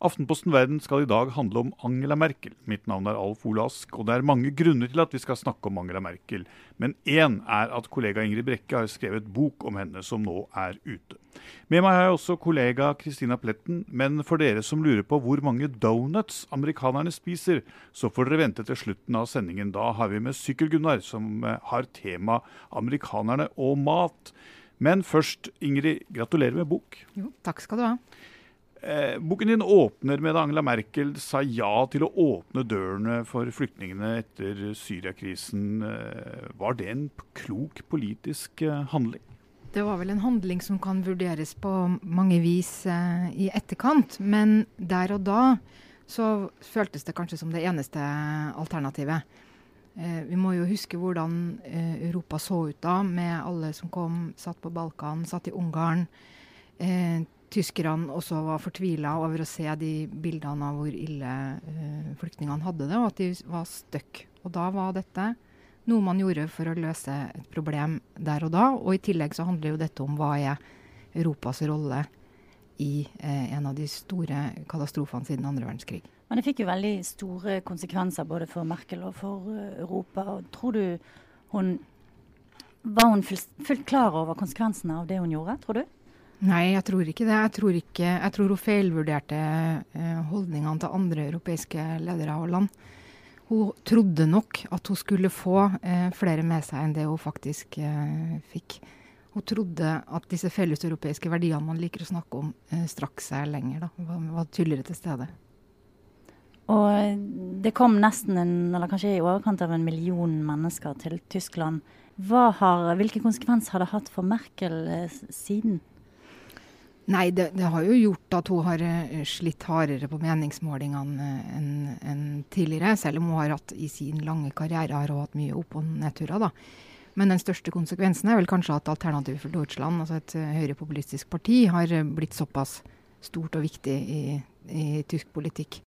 Aftenposten Verden skal i dag handle om Angela Merkel. Mitt navn er Alf Ole Ask, og det er mange grunner til at vi skal snakke om Angela Merkel. Men én er at kollega Ingrid Brekke har skrevet bok om henne, som nå er ute. Med meg har jeg også kollega Christina Pletten, men for dere som lurer på hvor mange donuts amerikanerne spiser, så får dere vente til slutten av sendingen. Da har vi med Sykkel-Gunnar, som eh, har tema amerikanerne og mat. Men først, Ingrid, gratulerer med bok. Jo, takk skal du ha. Eh, boken din åpner med at Angela Merkel sa ja til å åpne dørene for flyktningene etter Syriakrisen. Eh, var det en klok politisk eh, handling? Det var vel en handling som kan vurderes på mange vis i etterkant. Men der og da så føltes det kanskje som det eneste alternativet. Vi må jo huske hvordan Europa så ut da, med alle som kom, satt på Balkan, satt i Ungarn tyskerne også var fortvila over å se de bildene av hvor ille eh, flyktningene hadde det, og at de var stuck. Og da var dette noe man gjorde for å løse et problem der og da. Og i tillegg så handler jo dette om hva er Europas rolle i eh, en av de store katastrofene siden andre verdenskrig. Men det fikk jo veldig store konsekvenser både for Merkel og for uh, Europa. Og tror du hun Var hun fullt klar over konsekvensene av det hun gjorde, tror du? Nei, jeg tror ikke det. Jeg tror, ikke, jeg tror hun feilvurderte eh, holdningene til andre europeiske ledere og land. Hun trodde nok at hun skulle få eh, flere med seg enn det hun faktisk eh, fikk. Hun trodde at disse felleseuropeiske verdiene man liker å snakke om, strakk seg lenger. da, var, var tydeligere til stede. Og det kom nesten en, eller kanskje i overkant av en million mennesker til Tyskland. Har, hvilke konsekvenser har det hatt for Merkel siden? Nei, det, det, har jo gjort at hun har uh, slitt hardere på meningsmålingene uh, enn en tidligere. Selv om hun har hatt i sin lange karriere har hun hatt mye opp- og nedturer. Men den største konsekvensen er vel kanskje at Alternativet for Deutschland, altså et uh, høyrepopulistisk parti, har blitt såpass stort og viktig i, i tysk politikk.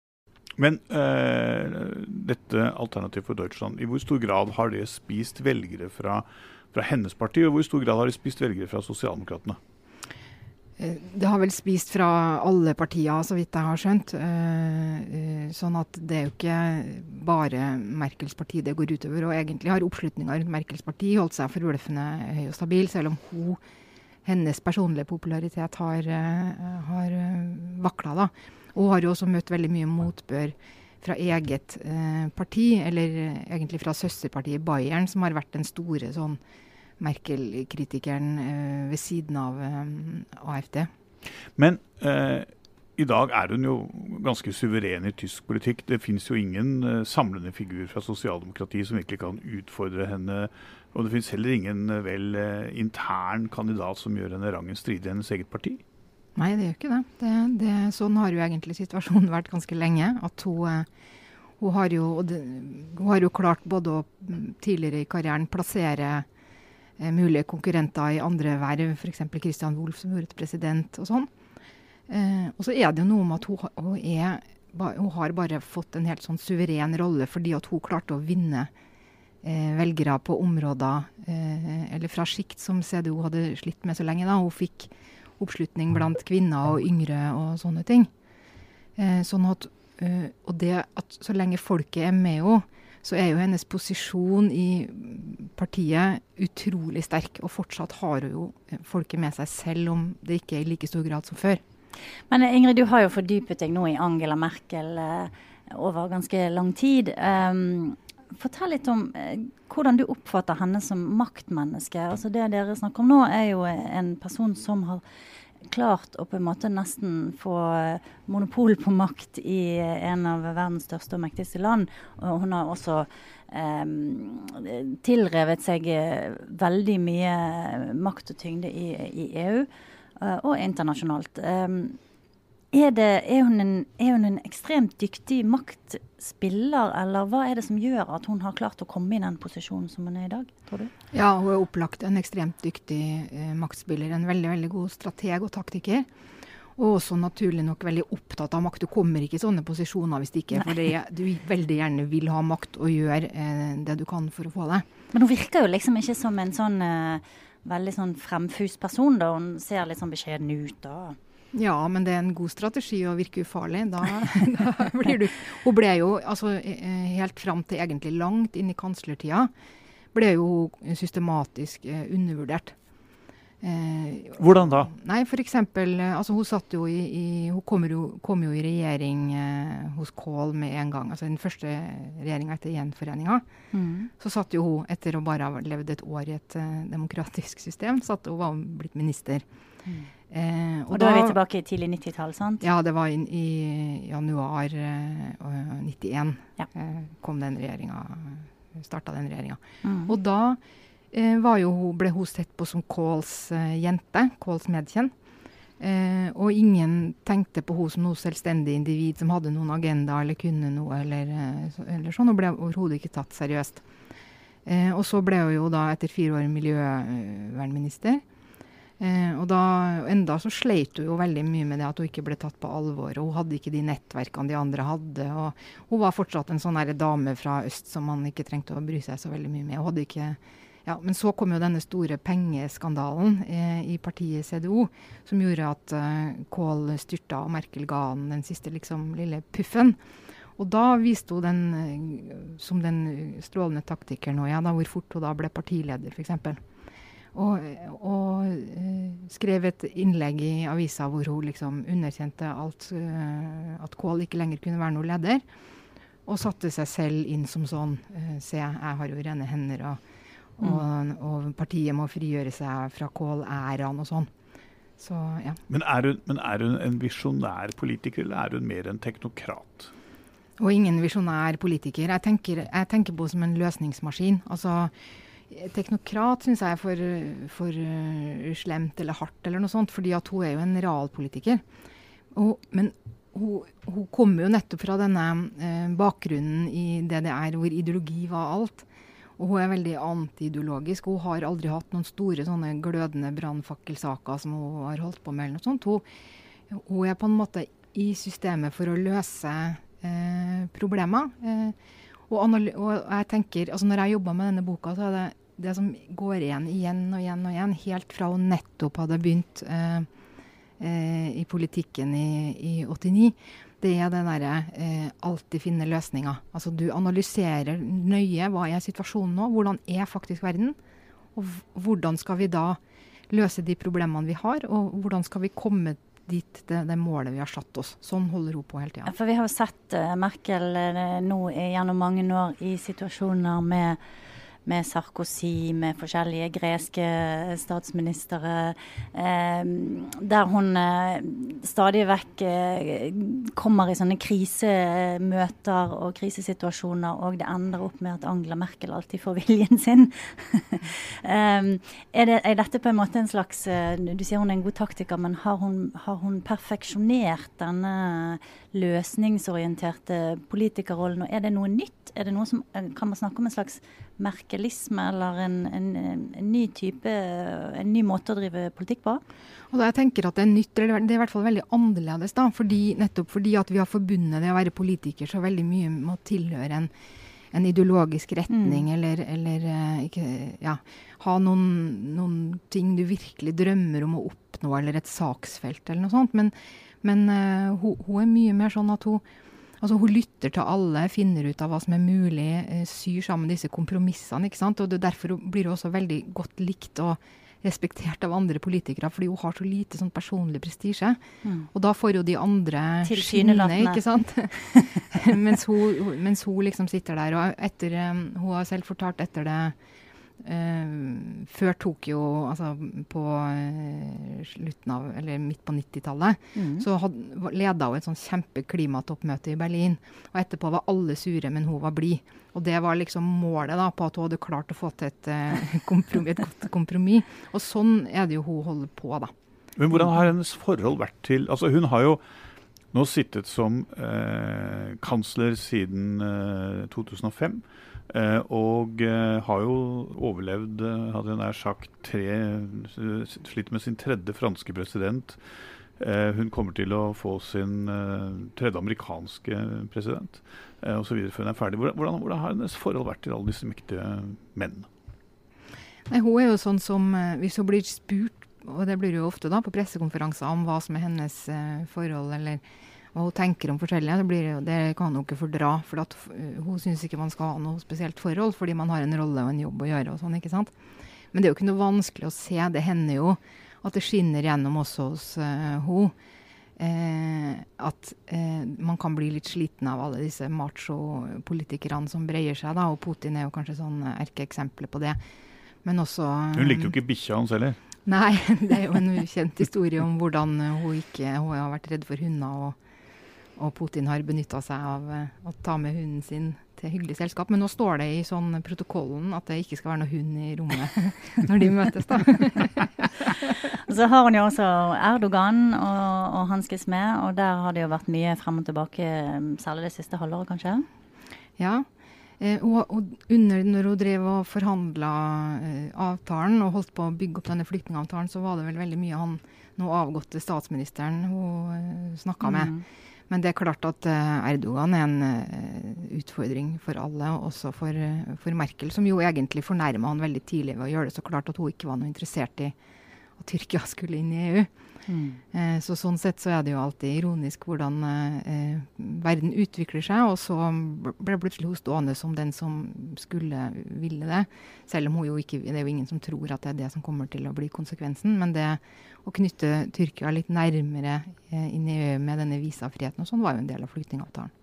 Men dette Alternativet for Deutschland, i hvor stor grad har det spist velgere fra, fra hennes parti, og hvor stor grad har det spist velgere fra Sosialdemokratene? Eh, det har vel spist fra alle partier, så vidt jeg har skjønt. Eh, eh, sånn at det er jo ikke bare Merkels parti det går utover. Og egentlig har oppslutninga rundt Merkels parti holdt seg forbløffende høy og stabil, selv om hun, hennes personlige popularitet har, har vakla. da. Og har jo også møtt veldig mye motbør fra eget parti, eller egentlig fra søsterpartiet Bayern, som har vært den store sånn Merkel-kritikeren eh, ved siden av eh, AFD. Men eh, i dag er hun jo ganske suveren i tysk politikk. Det finnes jo ingen samlende figur fra sosialdemokratiet som virkelig kan utfordre henne. Og det finnes heller ingen vel intern kandidat som gjør henne rangen stridig i hennes eget parti. Nei, det gjør ikke det. det, det sånn har jo egentlig situasjonen vært ganske lenge. At hun, hun, har, jo, hun har jo klart både å tidligere i karrieren plassere mulige konkurrenter i andre verv, f.eks. Christian Wolff som gjorde til president og sånn. Eh, og så er det jo noe med at hun, hun, er, hun, har bare fått en helt sånn suveren rolle fordi at hun klarte å vinne eh, velgere på områder eh, eller fra sikt som CDO hadde slitt med så lenge. da. Hun fikk oppslutning blant kvinner og yngre og sånne ting. Eh, sånn at, eh, og det at så lenge folket er med henne, så er jo hennes posisjon i partiet utrolig sterk. Og fortsatt har hun jo folket med seg, selv om det ikke er i like stor grad som før. Men eh, Ingrid, du har jo fordypet deg nå i Angela Merkel eh, over ganske lang tid. Um, fortell litt om eh, hvordan du oppfatter henne som maktmenneske. Altså Det dere snakker om nå, er jo en person som har klart å på en måte nesten få eh, monopol på makt i en av verdens største og mektigste land. Og hun har også eh, tilrevet seg eh, veldig mye makt og tyngde i, i EU eh, og internasjonalt. Um, er, det, er, hun en, er, hun en, ekstremt dyktig maktspiller, eller hva er det som gjør at hun har klart å komme i den posisjonen som hun er i dag, tror du? Ja, hun er opplagt en ekstremt dyktig eh, maktspiller. En veldig, veldig god strateg og taktiker. Og også naturlig nok veldig opptatt av makt. Du kommer ikke i sånne posisjoner hvis det ikke er fordi du veldig gjerne vil ha makt og gjøre eh, det du kan for å få det. Men hun virker jo liksom ikke som en sånn eh, veldig sånn fremfus person, da. Hun ser litt sånn beskjeden ut. da. Ja, men det er en god strategi å virke ufarlig. Da, da blir du Hun ble jo altså, eh, helt fram til egentlig langt inn i kanslertida ble jo systematisk eh, undervurdert. Eh, Hvordan da? Nei, for eksempel, eh, altså Hun satt jo i, i hun kom jo, kom jo, i regjering eh, hos Kohl med en gang. altså Den første regjeringa etter gjenforeninga. Mm. Så satt jo hun, etter å bare ha levd et år i et uh, demokratisk system, satt hun var blitt minister. Mm. Eh, og, og da, er vi tilbake i tidlig 90-tall, sant? Ja, det var inn i januar uh, 91 ja. eh, kom den regjeringa starta den regjeringa. Mm. Og da eh, jo, ble hun sett på som Kåls eh, jente, Kåls medkjenn. Eh, og ingen tenkte på henne som noe selvstendig individ som hadde noen agenda eller kunne noe. eller, eh, eller sånn, Og ble overhodet ikke tatt seriøst. Eh, og så ble hun jo da etter fire år miljøvernminister. Eh, og da, enda så sleit hun jo veldig mye med det at hun ikke ble tatt på alvor. og Hun hadde ikke de nettverkene de andre hadde. og Hun var fortsatt en sånn dame fra øst som man ikke trengte å bry seg så veldig mye med. Hun hadde ikke, ja, men så kom jo denne store pengeskandalen eh, i partiet CDO, som gjorde at eh, Kohl styrta og Merkel ga han den siste liksom, lille puffen. Og da viste hun den eh, som den strålende taktikeren ja, da, hvor fort hun da ble partileder, f.eks. Og, og uh, skrev et innlegg i avisa hvor hun liksom underkjente alt, uh, at Kål ikke lenger kunne være noen leder. Og satte seg selv inn som sånn uh, Se, jeg har jo rene hender, og, og, mm. og partiet må frigjøre seg fra Kål-æraen og sånn. Så, ja. men, er hun, men er hun en visjonær politiker, eller er hun mer en teknokrat? Og ingen visjonær politiker. Jeg tenker, jeg tenker på henne som en løsningsmaskin. Altså Teknokrat syns jeg er for, for uh, slemt eller hardt, eller noe sånt, fordi at hun er jo en realpolitiker. Og, men hun, hun kommer jo nettopp fra denne uh, bakgrunnen i DDR, hvor ideologi var alt. Og hun er veldig antiideologisk. Hun har aldri hatt noen store sånne glødende brannfakkelsaker som hun har holdt på med. eller noe sånt. Hun, hun, er på en måte i systemet for å løse uh, problemer. Og, og, jeg tenker, altså Når jeg jobba med denne boka, så er det det som går igjen igjen og igjen og igjen, helt fra hun nettopp hadde begynt eh, eh, i politikken i, i, 89, det er det derre eh, alltid finne løsninger. Altså du analyserer nøye hva er situasjonen nå, hvordan er faktisk verden, og hvordan skal vi da løse de problemene vi har, og hvordan skal vi komme dit det, det, målet vi har satt oss. Sånn holder hun på hele tida. For vi har jo sett uh, Merkel uh, nå gjennom mange år i situasjoner med med Sarkozy, med forskjellige greske statsministre, eh, der hun eh, stadig vekk eh, kommer i sånne krisemøter og krisesituasjoner, og det ender opp med at Angela Merkel alltid får viljen sin. er, det, er, dette på en måte en slags Du sier hun er en god taktiker, men har hun, har hun perfeksjonert denne løsningsorienterte politikerrollen, og er det noe nytt? Er det noe som, kan man snakke om en slags merkelisme eller en, en, en, ny type, en ny måte å drive politikk på? Og da jeg tenker at Det er nytt, eller det er i hvert fall veldig annerledes. da, fordi, Nettopp fordi at vi har forbundet det å være politiker så veldig mye med å tilhøre en, en ideologisk retning, mm. eller, eller eh, ikke, ja, ha noen, noen, ting du virkelig drømmer om å oppnå, eller et saksfelt, eller noe sånt. Men, men uh, hun, hun, er mye mer sånn at hun Altså Hun lytter til alle, finner ut av hva som er mulig, eh, syr sammen disse kompromissene. ikke sant? Og det, Derfor blir hun også veldig godt likt og respektert av andre politikere, fordi hun har så lite sånn personlig prestisje. Mm. Og da får jo de andre skinne, ikke sant. mens, hun, mens, hun, liksom sitter der. Og etter, um, hun har selv fortalt etter det Uh, før Tokyo, altså på uh, slutten av, eller midt på 90-tallet, mm. så had, leda hun et sånn kjempeklimatoppmøte i Berlin. Og etterpå var alle sure, men hun var blid. Og det var liksom målet da, på at hun hadde klart å få til et, uh, kompromiss, et godt kompromiss. Og sånn er det jo hun holder på, da. Men hvordan har hennes forhold vært til Altså, hun har jo nå sittet som kansler siden 2005. Eh, og eh, har jo overlevd, eh, hadde jeg nær sagt, tre Slitt med sin tredje franske president. hun kommer til å få sin tredje amerikanske president osv. før hun er ferdig. Hvordan, hvordan, har hennes forhold vært til alle disse mektige mennene? Nei, hun er jo sånn som Hvis hun blir spurt og det blir jo ofte da på pressekonferanser om hva som er hennes forhold, eller hva hun tenker om forskjellige. Det, blir, det kan hun ikke fordra. For at, uh, hun syns ikke man skal ha noe spesielt forhold, fordi man har en rolle og en jobb å gjøre. og sånn, ikke sant? Men det er jo ikke noe vanskelig å se. Det hender jo at det skinner gjennom også hos uh, hun. Eh, at eh, man kan bli litt sliten av alle disse macho-politikerne som breier seg. da, og Putin er jo kanskje sånn erkeeksempel på det. Men også Hun likte jo ikke bikkja hans heller. Nei, det er jo en ukjent historie om hvordan hun ikke hun har vært redd for hunder, og, og Putin har benytta seg av uh, å ta med hunden sin til hyggelig selskap. Men nå står det i sånn protokollen at det ikke skal være noe hund i rommet når de møtes, da. Så har hun jo også Erdogan å, og hanskes med, og der har det jo vært mye frem og tilbake, særlig det siste halvåret, kanskje? Ja. Eh, og, og, under når hun drev og forhandla eh, avtalen og holdt på å bygge opp denne flyktningavtalen, så var det vel veldig mye han nå avgåtte statsministeren hun eh, snakka med. Men det er klart at uh, Erdogan er en uh, utfordring for alle, også for, uh, for, Merkel, som jo egentlig fornærma han veldig tidlig ved å gjøre det så klart at hun ikke var noe interessert i at Tyrkia skulle inn i EU. Mm. Eh, så sånn sett så er det jo alltid ironisk hvordan eh, verden utvikler seg, og så ble plutselig hun stående som den som skulle ville det. Selv om hun jo ikke, det er jo ingen som tror at det er det som kommer til å bli konsekvensen. Men det å knytte Tyrkia litt nærmere eh, inn i EU med denne visafriheten og sånn, var jo en del av flyktningavtalen.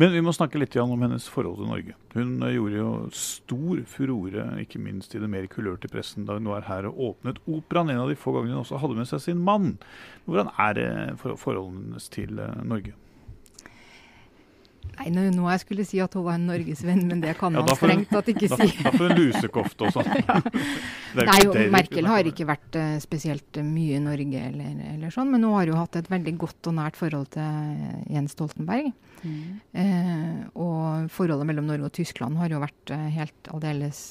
Men vi må snakke litt om hennes forhold til Norge. Hun eh, gjorde jo stor furore, ikke minst i det mer kulørte pressen, da hun var her og åpnet operaen. En av de få gangene hun også hadde med seg sin mann. Hvordan er det forholdet hennes til eh, Norge? Nei, nå, nå jeg skulle si at hun var en norgesvenn, men det kan ja, man strengt tatt ikke da, si. Da får hun lusekofte og sånn. Nei, jo, Merkel har ikke vært uh, spesielt uh, mye i Norge eller, eller, sånn, men hun har jo hatt et veldig godt og nært forhold til Jens Stoltenberg. Mm. Uh, og forholdet mellom Norge og Tyskland har jo vært helt aldeles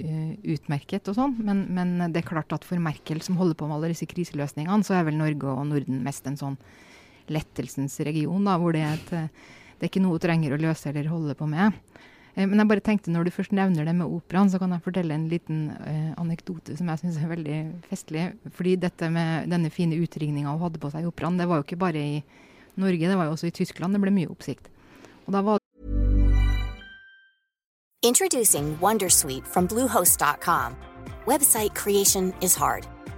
utmerket og sånn. Men, men, det er klart at for Merkel, som holder på med alle disse kriseløsningene, så er vel Norge og Norden mest en sånn lettelsens region, da, hvor det er et det er ikke noe du trenger å løse eller holde på med. Eh, men jeg bare tenkte når du først nevner det med operaen, så kan jeg fortelle en liten eh, anekdote som jeg syns er veldig festlig. Fordi dette med denne fine utringninga hun hadde på seg i operaen, det var jo ikke bare i Norge, det var jo også i Tyskland det ble mye oppsikt. Og da var Introducing Wondersuite from Bluehost.com. Website creation is hard.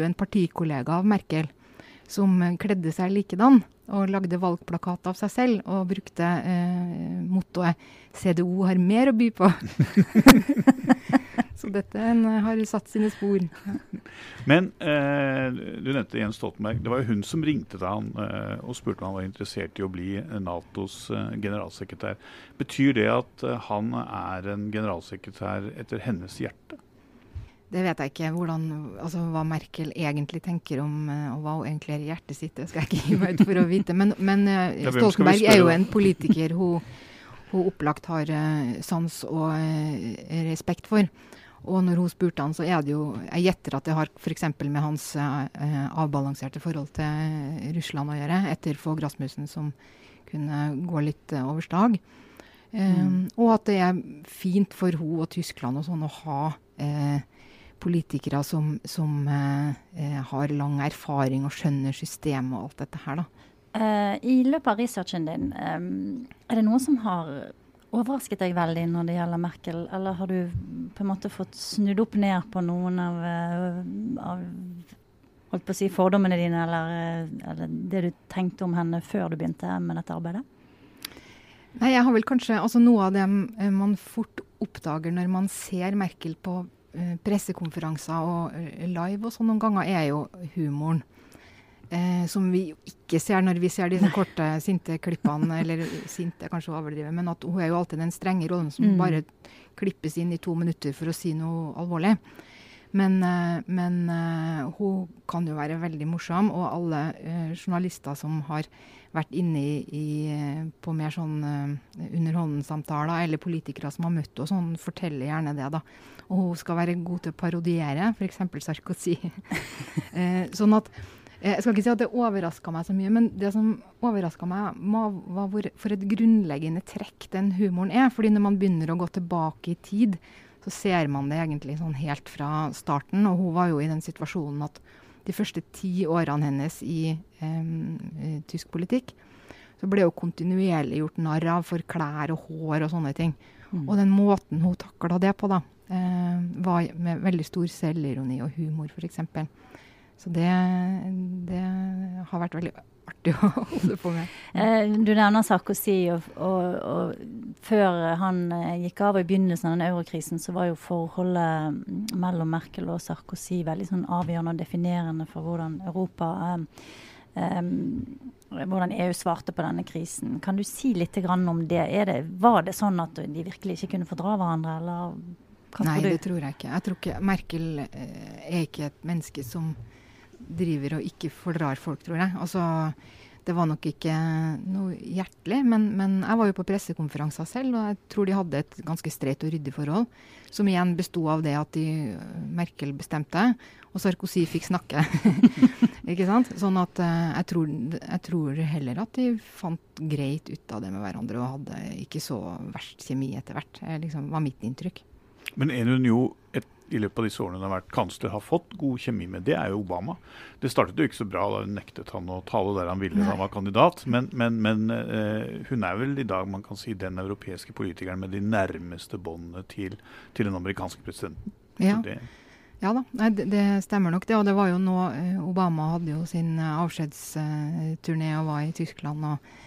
en partikollega av Merkel som kledde seg likedan og lagde valgplakat av seg selv og brukte eh, mottoet 'CDO har mer å by på'. Så dette en, har satt sine spor. Men eh, du nevnte Jens Stoltenberg. Det var jo hun som ringte til han eh, og spurte om han var interessert i å bli Natos eh, generalsekretær. Betyr det at eh, han er en generalsekretær etter hennes hjerte? Det vet jeg ikke hvordan, altså, hva Merkel egentlig tenker om, eh, og hva hun egentlig er i hjertet sitt. Det skal jeg ikke gi meg ut for å vite. Men, men uh, Stoltenberg er jo en politiker hun, hun opplagt har uh, sans og respekt for. Og når hun spurte han, så er det jo Jeg gjetter at det har f.eks. med hans avbalanserte forhold til Russland å gjøre, etter Fogh Rasmussen som kunne gå litt over stag. Mm. og at det er fint for hun og Tyskland og sånn å ha politikere som, som eh, har lang erfaring og skjønner systemet og alt dette her, da. Uh, I løpet av researchen din, um, er det noen som har overrasket deg veldig når det gjelder Merkel, eller har du på en måte fått snudd opp ned på noen av, av holdt på å si, fordommene dine, eller, eller, det du tenkte om henne før du begynte med dette arbeidet? Nei, jeg har vel kanskje, altså Noe av det man fort oppdager når man ser Merkel på pressekonferanser og uh, live og sånn noen ganger, er jo humoren. Eh, som vi ikke ser når vi ser disse korte, sinte klippene. eller sinte, kanskje overdrive, men at hun er jo alltid den strenge rollen som mm. bare klippes inn i to minutter for å si noe alvorlig. Men, men hun kan jo være veldig morsom, og alle journalister som har vært inne i, i, på mer sånn uh, underhåndssamtaler, eller politikere som har møtt henne, sånn, forteller gjerne det. da. Og hun skal være god til å parodiere, f.eks. Sarkozy. uh, sånn at eh, jeg skal ikke si at det overraska meg så mye, men det som overraska meg, var hvor, for et grunnleggende trekk den humoren er. fordi når man begynner å gå tilbake i tid, så ser man det egentlig sånn helt fra starten. Og hun var jo i den situasjonen at de første ti årene hennes i eh, tysk politikk, så ble hun kontinuerlig gjort narr av for klær og hår og sånne ting. Mm. Og den måten hun takla det på, da, eh, var med veldig stor selvironi og humor, f.eks. Så det, det, har vært veldig artig å holde på med. Eh, du nevner Sarkozy, og, og, og, før han eh, gikk av i begynnelsen av den eurokrisen, så var jo forholdet mellom Merkel og Sarkozy veldig sånn avgjørende og definerende for hvordan Europa eh, eh, hvordan EU svarte på denne krisen. Kan du si litt om det? det? Var det sånn at de virkelig ikke kunne fordra hverandre, eller hva Nei, tror du? Nei, det tror jeg ikke. Jeg tror ikke Merkel eh, er ikke et menneske som driver og ikke fordrar folk, tror jeg. Altså, det var nok ikke noe hjertelig, men, men, jeg var jo på pressekonferanser selv, og jeg tror de hadde et ganske streit og ryddig forhold. Som igjen besto av det at de, Merkel bestemte, og Sarkozy fikk snakke. ikke sant? Sånn at uh, jeg, tror, jeg, tror, heller at de fant greit ut av det med hverandre, og hadde ikke så verst kjemi etter hvert. Det liksom, var mitt inntrykk. Men er hun jo et i løpet av disse årene hun har vært kansler, har fått god kjemi med, det er jo Obama. Det startet jo ikke så bra da hun nektet han å tale der han ville da han var kandidat. Men, men, men uh, hun er vel i dag man kan si, den europeiske politikeren med de nærmeste båndene til, til, den amerikanske presidenten. Ja. ja da, Nei, det, det, stemmer nok det. Og det var jo nå uh, Obama hadde jo sin uh, avskjedsturné og var i Tyskland. og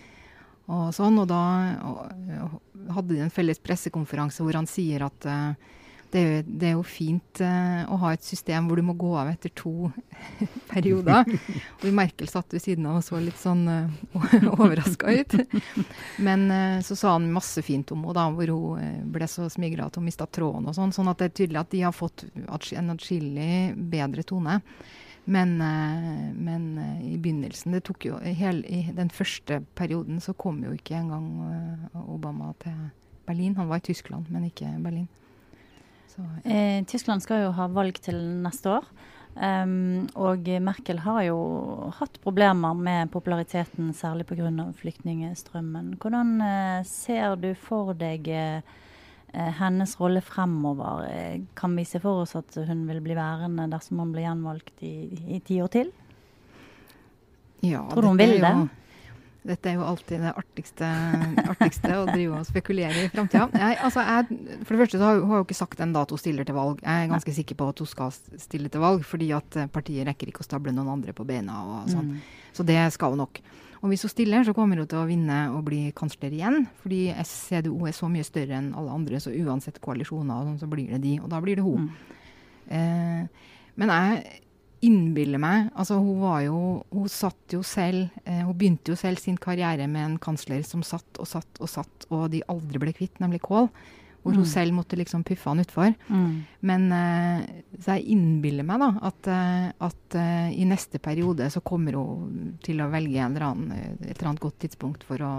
og sånn, og da og, hadde de en felles pressekonferanse hvor han sier at uh, det er, jo, det er jo fint uh, å ha et system hvor du må gå av etter to perioder. og Merkel satt ved siden av og så litt sånn uh, overraska ut. Men uh, så sa han masse fint om henne, hvor hun ble så smigra at hun mista tråden og sånn. Sånn at det er tydelig at de har fått en atskillig bedre tone. Men, men, i begynnelsen det tok jo hel, I den første perioden så kom jo ikke engang Obama til Berlin. Han var i Tyskland, men ikke Berlin. Så, ja. eh, Tyskland skal jo ha valg til neste år. Um, og Merkel har jo hatt problemer med populariteten, særlig pga. flyktningstrømmen. Hvordan uh, ser du for deg uh, hennes rolle fremover? Uh, kan vi se for oss at hun vil bli værende dersom hun blir gjenvalgt i, i ti år til? Ja, Tror du hun vil det? Jo, dette er jo alltid det artigste, artigste å drive og spekulere i framtida. Altså for det første så har hun ikke sagt en at hun stiller til valg. Jeg er ganske Nei. sikker på at hun skal stille til valg, fordi at eh, partiet rekker ikke å stable noen andre på beina. og sånn. Mm. Så det skal hun nok. Og hvis hun stiller, så kommer hun til å vinne og bli kansler igjen. Fordi CDO er så mye større enn alle andre, så uansett koalisjoner, sånn, så blir det de. Og da blir det hun. Mm. Eh, men jeg innbiller meg altså Hun var jo Hun satt jo selv eh, Hun begynte jo selv sin karriere med en kansler som satt og satt og satt, og de aldri ble kvitt, nemlig Kohl. Hvor mm. hun selv måtte liksom puffe han utfor. Mm. Men eh, så jeg innbiller meg da at, eh, at uh, i neste periode så kommer hun til å velge eller annen, et eller annet godt tidspunkt for å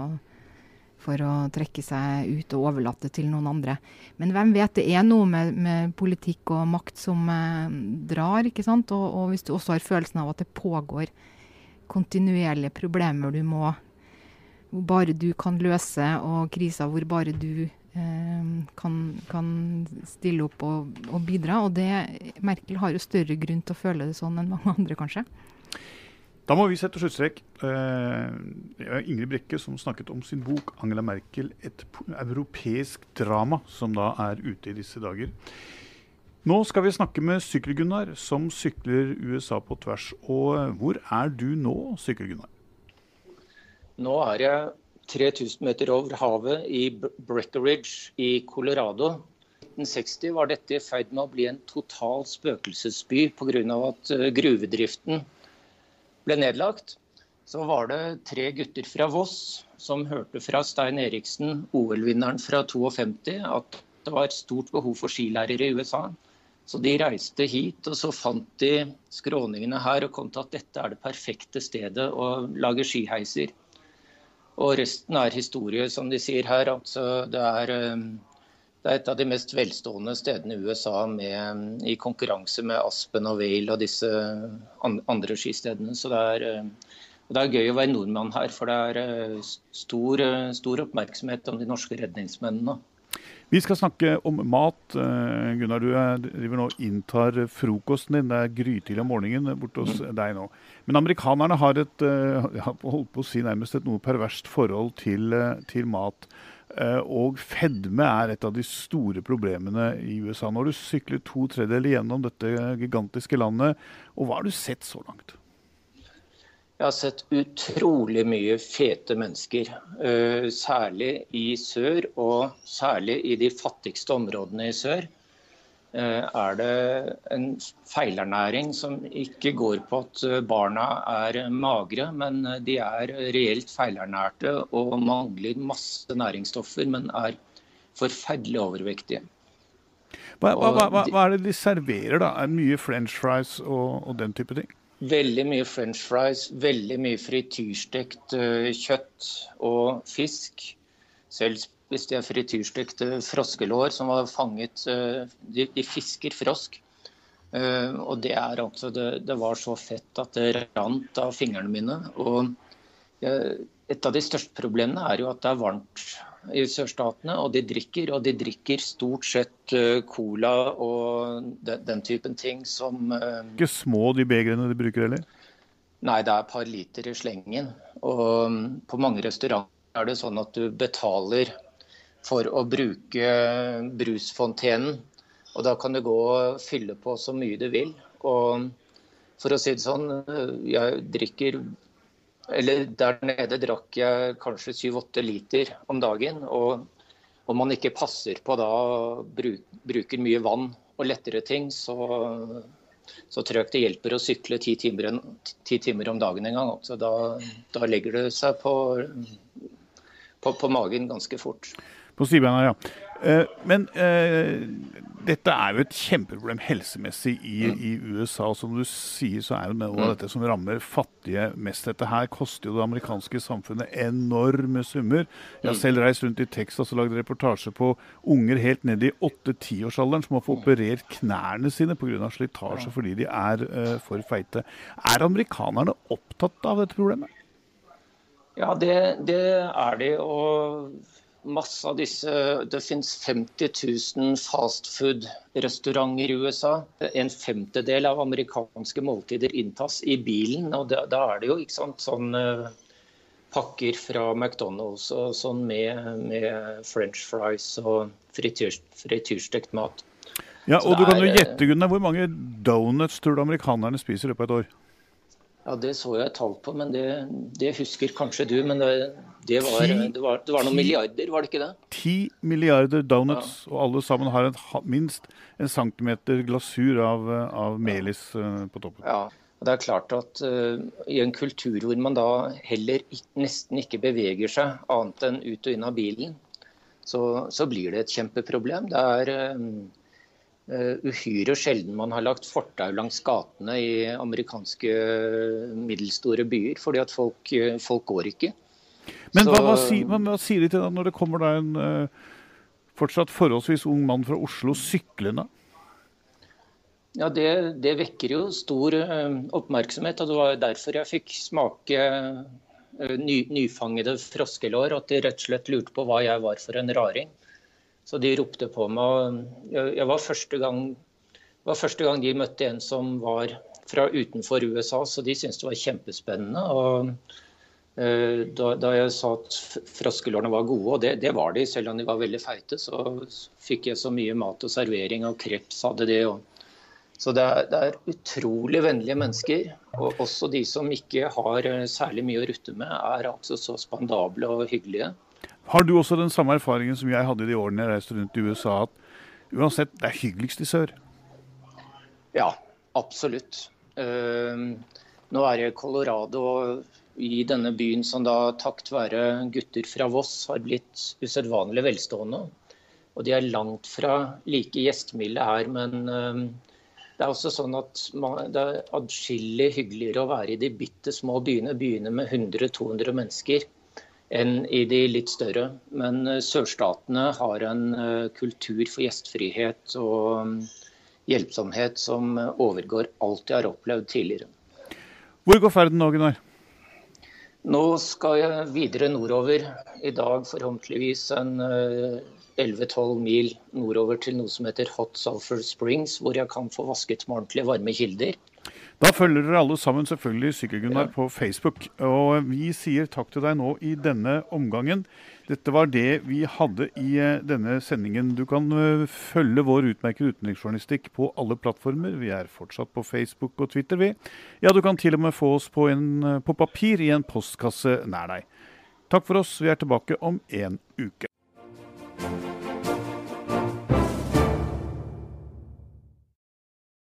for å trekke seg ut og overlate til noen andre. Men hvem vet, det er noe med, med politikk og makt som eh, drar. ikke sant? Og, og, hvis du også har følelsen av at det pågår kontinuerlige problemer du må hvor bare du kan løse, og kriser hvor bare du eh, kan, kan, stille opp og, og, bidra. Og det, Merkel har jo større grunn til å føle det sånn enn mange andre, kanskje. Da må vi sette sluttstrek. Uh, Ingrid Brekke som snakket om sin bok 'Angela Merkel et europeisk drama', som da er ute i disse dager. Nå skal vi snakke med Sykkel-Gunnar, som sykler USA på tvers. Og eh, hvor er du nå, Sykkel-Gunnar? Nå er jeg 3000 meter over havet i Breckeridge i Colorado. I 1960 var dette i ferd med å bli en total spøkelsesby pga. at eh, gruvedriften ble nedlagt, så var det tre gutter fra Voss som hørte fra Stein Eriksen, OL-vinneren fra 52, at det var stort behov for skilærere i USA. Så de reiste hit, og så fant de skråningene her og kom til at dette er det perfekte stedet å lage skiheiser. Og resten er historie, som de sier her. Altså, det, er, eh, det er et av de mest velstående stedene i USA med, i konkurranse med Aspen og Vail og disse andre skistedene. Så det er, eh, det er, gøy å være nordmann her, for det er eh, stor, stor oppmerksomhet om de norske redningsmennene. Vi skal snakke om mat. Gunnar, du driver nå inntar frokosten din. Det er grytidlig om morgenen borte hos mm. deg nå. Men amerikanerne har et holdt på å si nærmest et noe perverst forhold til, til mat. Eh, og fedme er et av de store problemene i USA. Nå har du syklet to tredjedeler gjennom dette gigantiske landet. Og hva har du sett så langt? Jeg har sett utrolig mye fete mennesker. Eh, særlig i sør, og særlig i de fattigste områdene i sør. Eh, er det en feilernæring som ikke går på at eh, barna er magre, men eh, de er reelt feilernærte og mangler masse næringsstoffer, men er forferdelig overvektige. Hva, hva, hva, hva er det de serverer, da? Er mye french fries og, og, den type ting? Veldig mye french fries, veldig mye frityrstekt kjøtt og fisk. Selv spiste er frityrstekte froskelår som var fanget eh, De, de fisker frosk. Uh, og det er altså det, det, var så fett at det rant av fingrene mine. Og et av de største problemene er jo at det er varmt i sørstatene, og de drikker. Og de drikker stort sett cola og de, den typen ting som Ikke små de begrene de bruker, heller? Nei, det er et par liter i slengen. Og um, på mange restauranter er det sånn at du betaler for å bruke brusfontenen. Og da kan du gå og fylle på så mye du vil. Og for å si det sånn, jeg drikker Eller der nede drakk jeg kanskje 7-8 liter om dagen. Og om man ikke passer på da bruk, bruker mye vann og lettere ting, så, så tror jeg ikke det hjelper å sykle ti timer, ti timer om dagen en gang. Så da, da legger det seg på, på, på magen ganske fort. På stibeina, ja. Eh, men eh, dette er jo et kjempeproblem helsemessig i, mm. i, USA. Som du sier, så er det noe av mm. dette som rammer fattige mest. Dette her koster jo det amerikanske samfunnet enorme summer. Jeg har mm. selv reist rundt i Texas og lagd reportasje på unger helt ned i 8-10-årsalderen som har fått operert knærne sine pga. slitasje fordi de er uh, for feite. Er amerikanerne opptatt av dette problemet? Ja, det, det er de. og masse av disse Det finnes 50 000 fastfood-restauranter i USA. En femtedel av amerikanske måltider inntas i bilen. og Da, da er det jo ikke sant, sånn uh, pakker fra McDonald's og sånn med, med french fries og frityr, frityrstekt mat. Ja, og du kan jo gjette, Gunnar, Hvor mange donuts tror du amerikanerne spiser i løpet av et år? Ja, Det så jeg et tall på, men det, det husker kanskje du. Men det, det, var, det, var, det, var, noen milliarder, var det ikke det? Ti milliarder donuts, ja. og alle sammen har en, minst en centimeter glasur av, av melis ja. på toppen. Ja, og det er klart at uh, I en kultur hvor man da heller nesten ikke beveger seg annet enn ut og inn av bilen, så, så blir det et kjempeproblem. Det er... Uh, Uh, uhyre sjelden man har lagt fortau langs gatene i amerikanske middelstore byer, fordi at folk, folk går ikke. Men hva, hva, sier, hva, sier de til deg når det kommer da en uh, fortsatt forholdsvis ung mann fra Oslo syklende? Ja, det, det, vekker jo stor oppmerksomhet. og Det var derfor jeg fikk smake ny, nyfangede froskelår. At de rett og slett lurte på hva jeg var for en raring. Så de ropte på meg. Jeg var første gang var første gang de møtte en som var fra utenfor USA, så de syntes det var kjempespennende. og da, da, jeg sa at froskelårene var gode, og det, det, var de, selv om de var veldig feite, så fikk jeg så mye mat og servering, og kreps hadde det. òg. så det er, det er, utrolig vennlige mennesker. Og også de som ikke har eh, særlig mye å rutte med, er altså så spandable og hyggelige. Har du også den samme erfaringen som jeg hadde de årene jeg reiste rundt i USA, at uansett, det er hyggeligst i sør? Ja, absolutt. Uh, nå er jeg i Colorado i denne byen som da takket være gutter fra Voss har blitt usedvanlig velstående. Og de er langt fra like gjestmilde her, men uh, det er også sånn at det er adskillig hyggeligere å være i de bitte små byene, byene med 100-200 mennesker, enn i de litt større. Men uh, sørstatene har en uh, kultur for gjestfrihet og hjelpsomhet som overgår alt jeg har opplevd tidligere. Hvor går ferden nå, Gunnar? Nå skal jeg videre nordover. I dag forhåpentligvis en 11-12 eh, mil nordover til noe som heter Hot Sulphur Springs, hvor jeg kan få vasket med ordentlige varme kilder. Da følger dere alle sammen selvfølgelig Sykkel-Gunnar ja. på Facebook. Og vi sier takk til deg nå i denne omgangen. Dette var det vi hadde i eh, denne sendingen. Du kan eh, følge vår utmerkede utenriksjournalistikk på alle plattformer. Vi er fortsatt på Facebook og Twitter, vi. Ja, du kan til og med få oss på, en, eh, på papir i en postkasse nær deg. Takk for oss. Vi er tilbake om en uke.